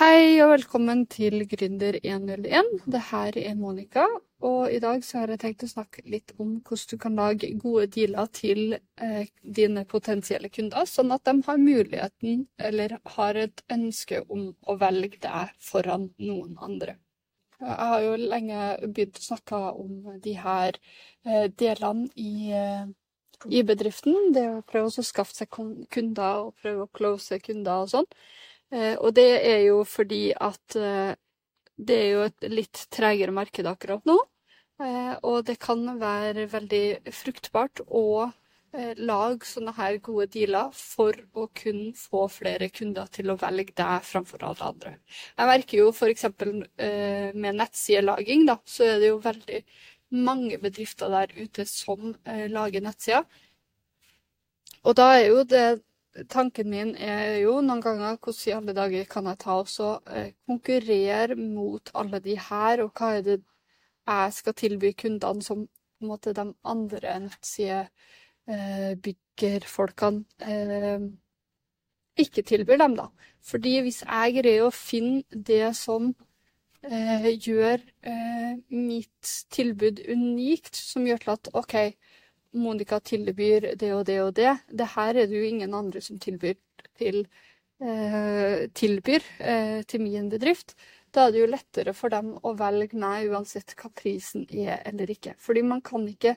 Hei og velkommen til Gründer101. Det her er Monica, og i dag så har jeg tenkt å snakke litt om hvordan du kan lage gode dealer til eh, dine potensielle kunder, sånn at de har muligheten, eller har et ønske om å velge deg foran noen andre. Jeg har jo lenge begynt å snakke om de her eh, delene i, eh, i bedriften. Det å prøve å skaffe seg kunder og prøve å close kunder og sånn. Eh, og det er jo fordi at eh, det er jo et litt tregere marked akkurat nå. Eh, og det kan være veldig fruktbart å lage sånne her gode dealer for å kunne få flere kunder til å velge deg framfor alle andre. Jeg merker jo f.eks. med nettsidelaging, da, så er det jo veldig mange bedrifter der ute som lager nettsider. Og da er jo det tanken min er jo noen ganger hvordan i alle dager kan jeg ta og eh, konkurrere mot alle de her, og hva er det jeg skal tilby kundene som på en måte de andre nettside-byggerfolkene eh, eh, ikke tilbyr dem, da. Fordi hvis jeg greier å finne det som eh, gjør eh, mitt tilbud unikt, som gjør til at OK, Monica tilbyr det og det og det. Det her er det jo ingen andre som tilbyr til, eh, tilbyr, eh, til min bedrift. Da er det jo lettere for dem å velge meg uansett hva prisen er eller ikke. Fordi man kan ikke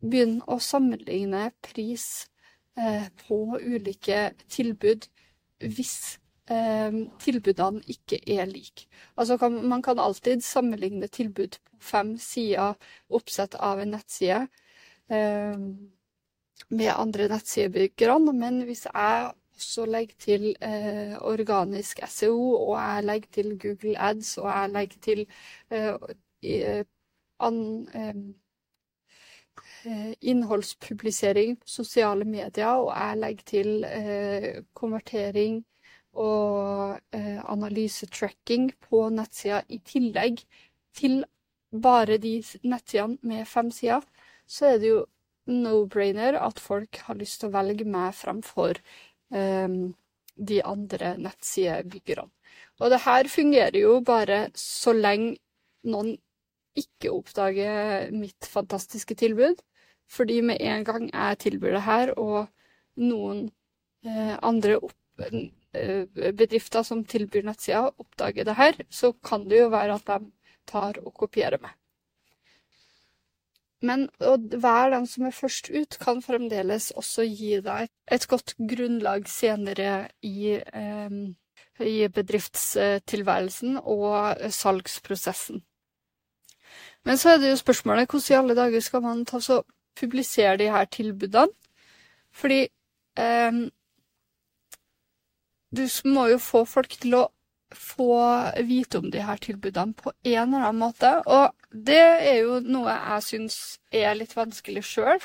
begynne å sammenligne pris eh, på ulike tilbud hvis eh, tilbudene ikke er like. Altså kan, man kan alltid sammenligne tilbud på fem sider oppsett av en nettside med andre nettsidebyggerne. Men hvis jeg også legger til eh, organisk SEO, og jeg legger til Google Ads, og jeg legger til eh, innholdspublisering på sosiale medier, og jeg legger til eh, konvertering og eh, analysetracking på nettsida i tillegg til bare de nettsidene med fem sider, så er det jo no-brainer at folk har lyst til å velge meg fremfor um, de andre nettsidebyggerne. Og det her fungerer jo bare så lenge noen ikke oppdager mitt fantastiske tilbud. Fordi med en gang jeg tilbyr det her, og noen eh, andre opp, eh, bedrifter som tilbyr nettsider, oppdager det her, så kan det jo være at de tar og kopierer meg. Men å være den som er først ut, kan fremdeles også gi deg et godt grunnlag senere i, eh, i bedriftstilværelsen og salgsprosessen. Men så er det jo spørsmålet hvordan i alle dager skal man ta så publisere de her tilbudene? Fordi eh, du må jo få folk til å få vite om de her tilbudene på en eller annen måte. Og det er jo noe jeg syns er litt vanskelig sjøl.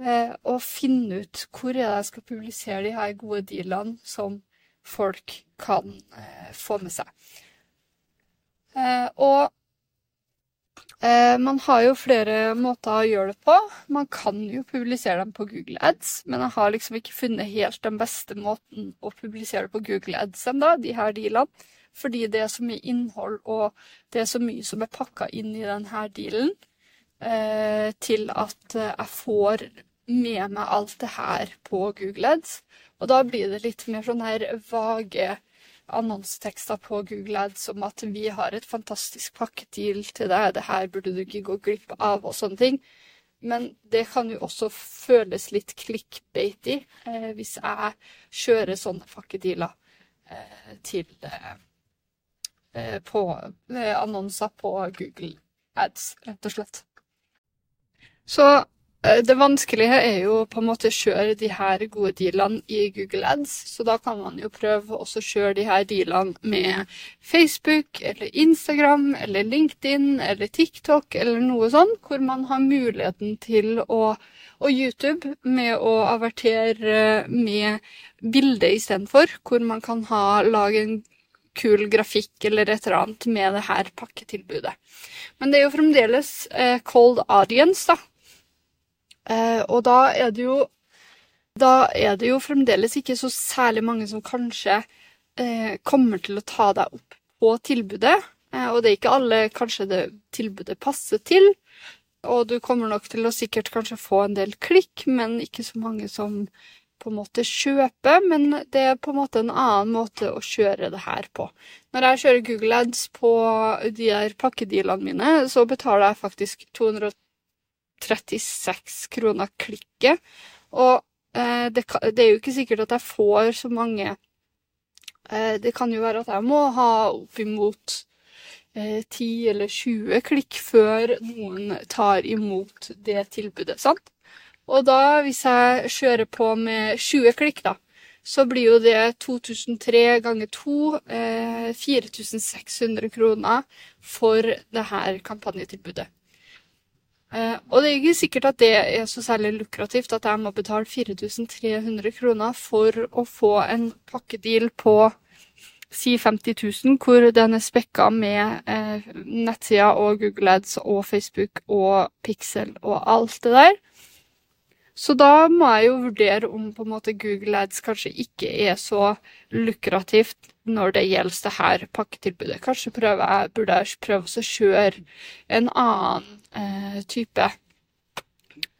Eh, å finne ut hvor er det jeg skal publisere de her gode dealene som folk kan eh, få med seg. Eh, og man har jo flere måter å gjøre det på. Man kan jo publisere dem på Google Ads, men jeg har liksom ikke funnet helt den beste måten å publisere det på Google Ads ennå, de her dealene. Fordi det er så mye innhold, og det er så mye som er pakka inn i denne dealen, eh, til at eh, jeg får med meg alt det her på Google Ads. Og da blir det litt mer sånn her vage annonsetekster på Google Ads om at vi har et fantastisk pakkedeal til deg, det her burde du ikke gå glipp av, og sånne ting. Men det kan jo også føles litt clickbaity eh, hvis jeg kjører sånne pakkedealer eh, til eh, eh på eh, annonser på Google Ads, rett og slett. Så det vanskelige er jo på en måte å kjøre de her gode dealene i Google Ads, så da kan man jo prøve å kjøre de her dealene med Facebook eller Instagram eller LinkedIn eller TikTok eller noe sånn, hvor man har muligheten til å og YouTube med å avertere med bilde istedenfor, hvor man kan ha, lage en kul grafikk eller et eller annet med det her pakketilbudet. Men det er jo fremdeles eh, cold audience, da, Eh, og da er det jo Da er det jo fremdeles ikke så særlig mange som kanskje eh, kommer til å ta deg opp på tilbudet. Eh, og det er ikke alle kanskje det tilbudet passer til. Og du kommer nok til å sikkert kanskje få en del klikk, men ikke så mange som på en måte kjøper. Men det er på en måte en annen måte å kjøre det her på. Når jeg kjører Google Ads på de der pakkedealene mine, så betaler jeg faktisk 236 kroner klikket. Og eh, det, det, er jo ikke sikkert at jeg får så mange eh, Det kan jo være at jeg må ha oppimot 10 eh, eller 20 klikk før noen tar imot det tilbudet. sant? Og da, hvis jeg kjører på med 20 klikk, da, så blir jo det 2003 ganger 2 eh, 4600 kroner for det her kampanjetilbudet. Eh, og det er ikke sikkert at det er så særlig lukrativt at jeg må betale 4300 kroner for å få en pakkedeal på si 50 000, hvor den er spekka med eh, nettsider og Google Ads og Facebook og Pixel og alt det der. Så da må jeg jo vurdere om på en måte Google Ads kanskje ikke er så lukrativt når det gjelder det her pakketilbudet. Kanskje jeg, burde jeg prøve å kjøre en annen eh, type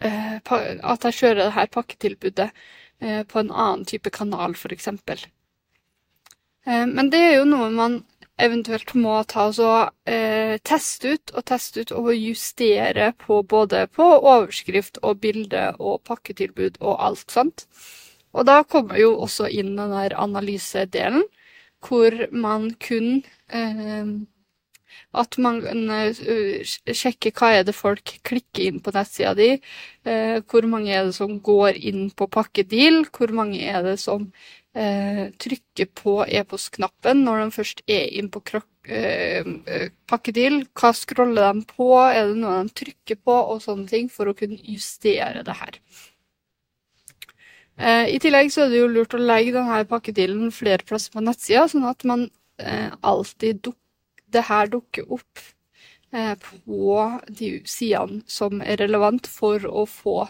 eh, At jeg kjører det her pakketilbudet eh, på en annen type kanal, f.eks. Eh, men det er jo noe man eventuelt må ta og eh, teste ut, og teste ut og justere på både på overskrift og bilde og pakketilbud og alt, sant. Og da kommer jo også inn den der analysedelen, hvor man kun eh, At man uh, sjekker hva er det folk klikker inn på nettsida di, eh, hvor mange er det som går inn på pakkedeal, hvor mange er det som eh, trykker på e-postknappen når de først er inn på eh, eh, pakkedeal. Hva scroller de på, er det noe de trykker på, og sånne ting, for å kunne justere det her. Eh, I tillegg så er det jo lurt å legge denne pakkedealen flere plasser på nettsida, sånn at man eh, alltid duk det her dukker opp eh, på de sidene som er relevant for å få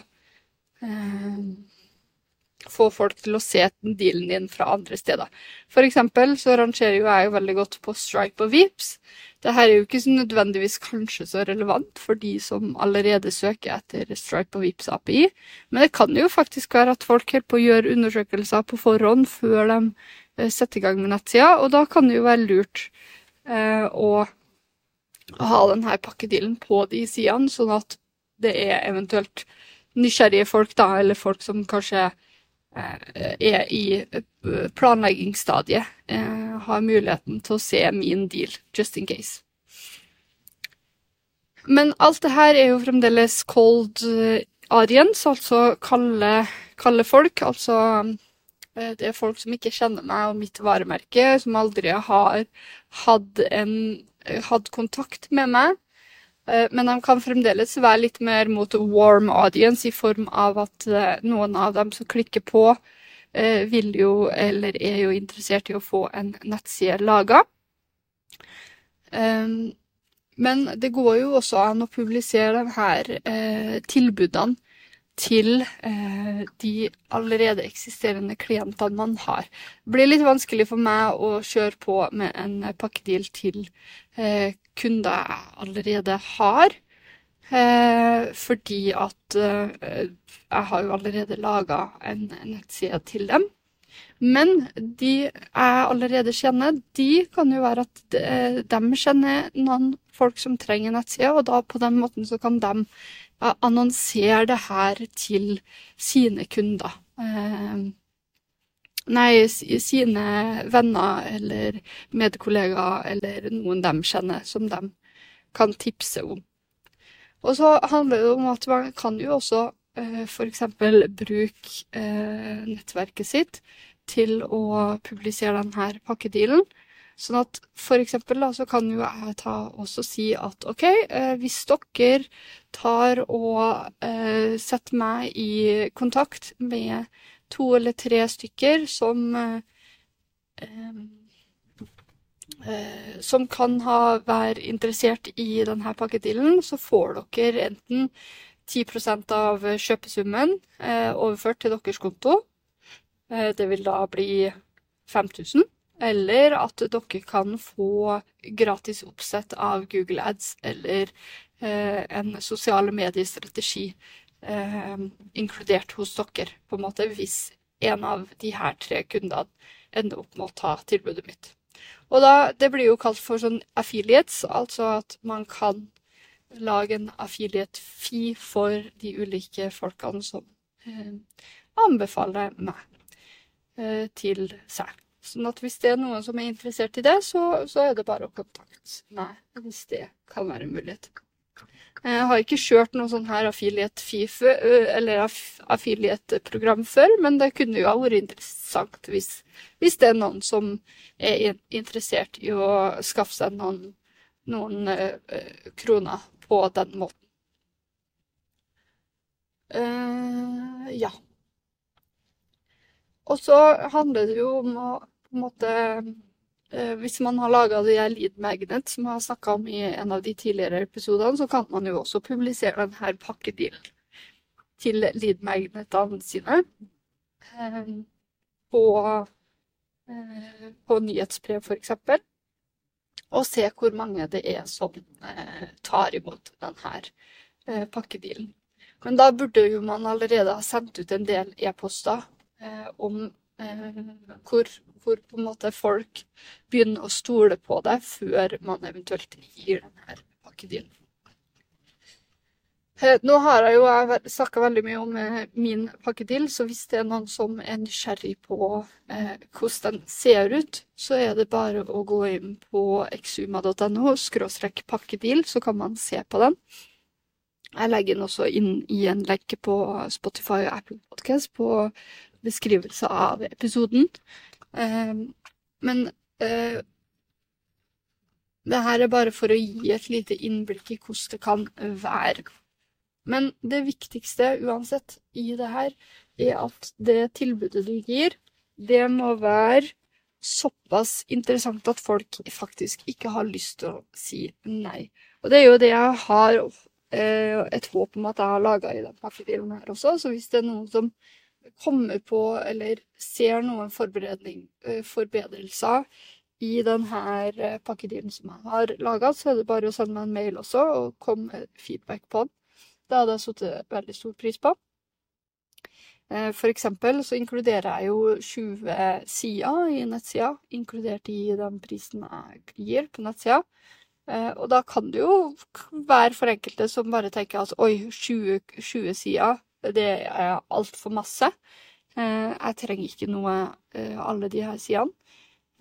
få folk til å se dealen din fra andre steder. For eksempel så rangerer jo jeg jo veldig godt på Stripe og Vips. Dette er jo ikke nødvendigvis kanskje så relevant for de som allerede søker etter Stripe og Vips API, men det kan jo faktisk være at folk holder på å gjøre undersøkelser på forhånd før de eh, setter i gang med nettsida, og da kan det jo være lurt eh, å ha denne pakkedealen på de sidene, sånn at det er eventuelt nysgjerrige folk, da, eller folk som kanskje Eh, er i planleggingsstadiet, eh, har muligheten til å se min deal, just in case. Men alt det her er jo fremdeles cold audience, altså kalde, kalde folk. Altså det er folk som ikke kjenner meg og mitt varemerke, som aldri har hatt, en, hatt kontakt med meg. Eh, men de kan fremdeles være litt mer mot warm audience, i form av at eh, noen av dem som klikker på, eh, vil jo, eller er jo interessert i å få en nettside laga. Men det går jo også an å publisere de her tilbudene til eh, de allerede eksisterende klientene man har. Det blir litt vanskelig for meg å kjøre på med en pakkedeal til eh, kunder jeg allerede har. Eh, fordi at eh, jeg har jo allerede laga en nettside til dem. Men de jeg allerede kjenner, de kan jo være at de, de kjenner noen folk som trenger nettside, og da på den måten så kan de annonsere det her til sine kunder. Eh, nei, sine venner eller medkollegaer eller noen de kjenner, som de kan tipse om. Og så handler det om at man kan jo også eh, f.eks. bruke eh, nettverket sitt til å publisere denne pakkedealen. Sånn at for eksempel så kan jo jeg ta også si at OK, eh, hvis dere tar og eh, setter meg i kontakt med to eller tre stykker som eh, eh, som kan ha, være interessert i denne pakkedealen, så får dere enten 10 av kjøpesummen eh, overført til deres konto. Eh, det vil da bli 5000. eller at dere kan få gratis oppsett av Google Ads eller eh, en sosiale mediestrategi eh, inkludert hos dere, på en måte, hvis en av de her tre kundene ender opp med å ta tilbudet mitt. Og da, Det blir jo kalt for sånn affiliates, altså at man kan lage en affiliate-fee for de ulike folkene som eh, anbefaler meg eh, til seg. Sånn at hvis det er noen som er interessert i det, så, så er det bare å kontakte meg hvis det kan være en mulighet. Jeg har ikke kjørt noe sånn her affiliate-program før, men det kunne jo ha vært interessant hvis, hvis, det er noen som er interessert i å skaffe seg noen, noen kroner på den måten. Uh, ja. Og så handler det jo om å på en måte uh, hvis man har laga de lead magnet som jeg har snakka om i en av de tidligere episodene, så kan man jo også publisere denne pakkedealen til lead magnetene sine uh, på, på nyhetsbrev, f.eks. Og se hvor mange det er som tar imot denne pakkedealen. Men da burde jo man allerede ha sendt ut en del e-poster om hvor hvor folk begynner å stole på det før man eventuelt gir denne pakkedealen. Eh, nå har jeg jo snakka veldig mye om eh, min pakkedeal, så hvis det er noen som er nysgjerrig på eh, hvordan den ser ut, så er det bare å gå inn på exuma.no skråstrekk pakkedeal, så kan man se på den. Jeg legger den også inn i en lenke på Spotify og Apple Podcast på beskrivelse av episoden. Men det her er bare for å gi et lite innblikk i hvordan det kan være. Men det viktigste uansett i det her, er at det tilbudet du gir, det må være såpass interessant at folk faktisk ikke har lyst til å si nei. Og det er jo det jeg har eh, et håp om at jeg har laga i den pakkefilmen her også. Så hvis det er noen som kommer på eller ser noen eh, forbedrelser i denne eh, pakkedealen som jeg har laga, så er det bare å sende meg en mail også og komme med feedback på den. Det hadde jeg satt veldig stor pris på. Eh, for eksempel så inkluderer jeg jo 20 sider i nettsida, inkludert i den prisen jeg gir på nettsida. Og da kan det jo være for enkelte som bare tenker at oi, 20, 20 sider det er altfor masse. Eh, jeg trenger ikke noe eh, alle de her sidene.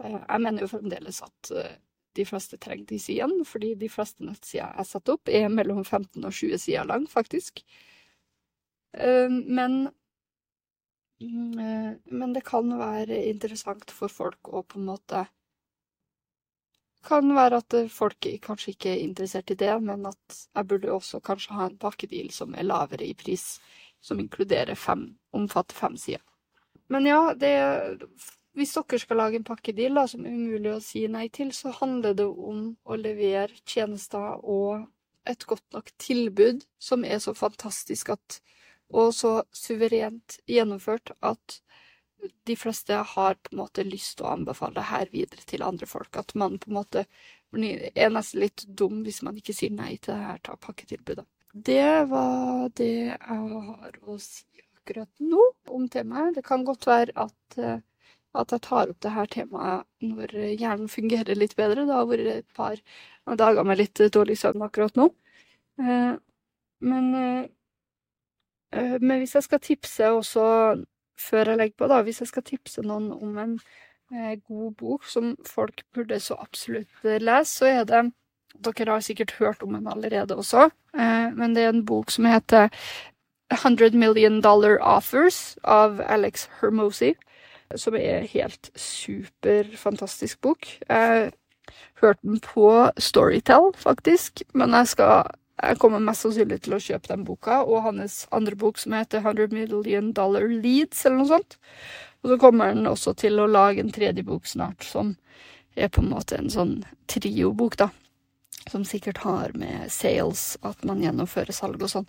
Eh, jeg mener jo fremdeles at de fleste trenger de sidene, fordi de fleste nettsider jeg setter opp, er mellom 15 og 20 sider lang, faktisk. Men mm, Men det kan være interessant for folk å på en måte kan være at folk kanskje ikke er interessert i det, men at jeg burde også kanskje ha en pakkedeal som er lavere i pris som inkluderer fem, omfatter fem sider. Men ja, det, hvis dere skal lage en pakkedeal da, som er umulig å si nei til, så handler det om å levere tjenester og et godt nok tilbud som er så fantastisk at, og så suverent gjennomført at de fleste har på en måte lyst til å anbefale det her videre til andre folk. At man på en måte er nesten litt dum hvis man ikke sier nei til det her pakketilbudet. Det var det jeg har å si akkurat nå om temaet. Det kan godt være at, eh, at jeg tar opp det her temaet når hjernen fungerer litt bedre. Det har vært et par dager med litt dårlig søvn akkurat nå. Eh, men, eh, men hvis jeg skal tipse også, før jeg legger på, da, hvis jeg skal tipse noen om en god bok som folk burde så absolutt lese, så er det dere har sikkert hørt om den allerede også, eh, men det er en bok som heter 100 Million Dollar Offers av Alex Hermosi, som er helt superfantastisk bok. Jeg hørte den på Storytel, faktisk, men jeg skal jeg kommer mest sannsynlig til å kjøpe den boka, og hans andre bok som heter 100 Million Dollar Leads, eller noe sånt. Og så kommer han også til å lage en tredje bok snart, som er på en måte en sånn triobok, da som sikkert har med sales, at man gjennomfører salg og sånn.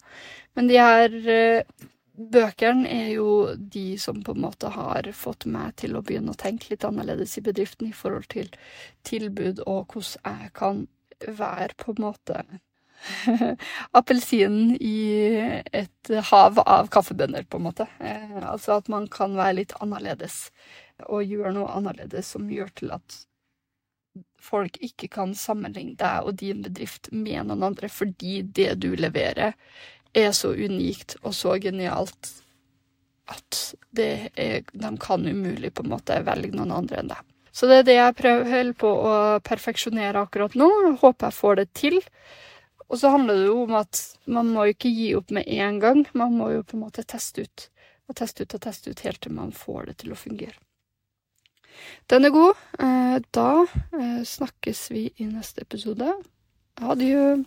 Men de her, eh, bøkene er jo de som på en måte har fått meg til å begynne å tenke litt annerledes i bedriften i forhold til tilbud og hvordan jeg kan være på en måte appelsinen i et hav av kaffebønner, på en måte. Eh, altså at man kan være litt annerledes og gjøre noe annerledes som gjør til at folk ikke kan sammenligne deg og din bedrift med noen andre fordi det du leverer, er så unikt og så genialt at er, de kan umulig på en måte velge noen andre enn deg. Så det er det jeg prøver på å perfeksjonere akkurat nå. Håper jeg får det til. Og så handler det jo om at man må ikke gi opp med en gang. Man må jo på en måte teste ut og teste ut og teste ut helt til man får det til å fungere. Den er god. Eh, da eh, snakkes vi i neste episode. Adjø.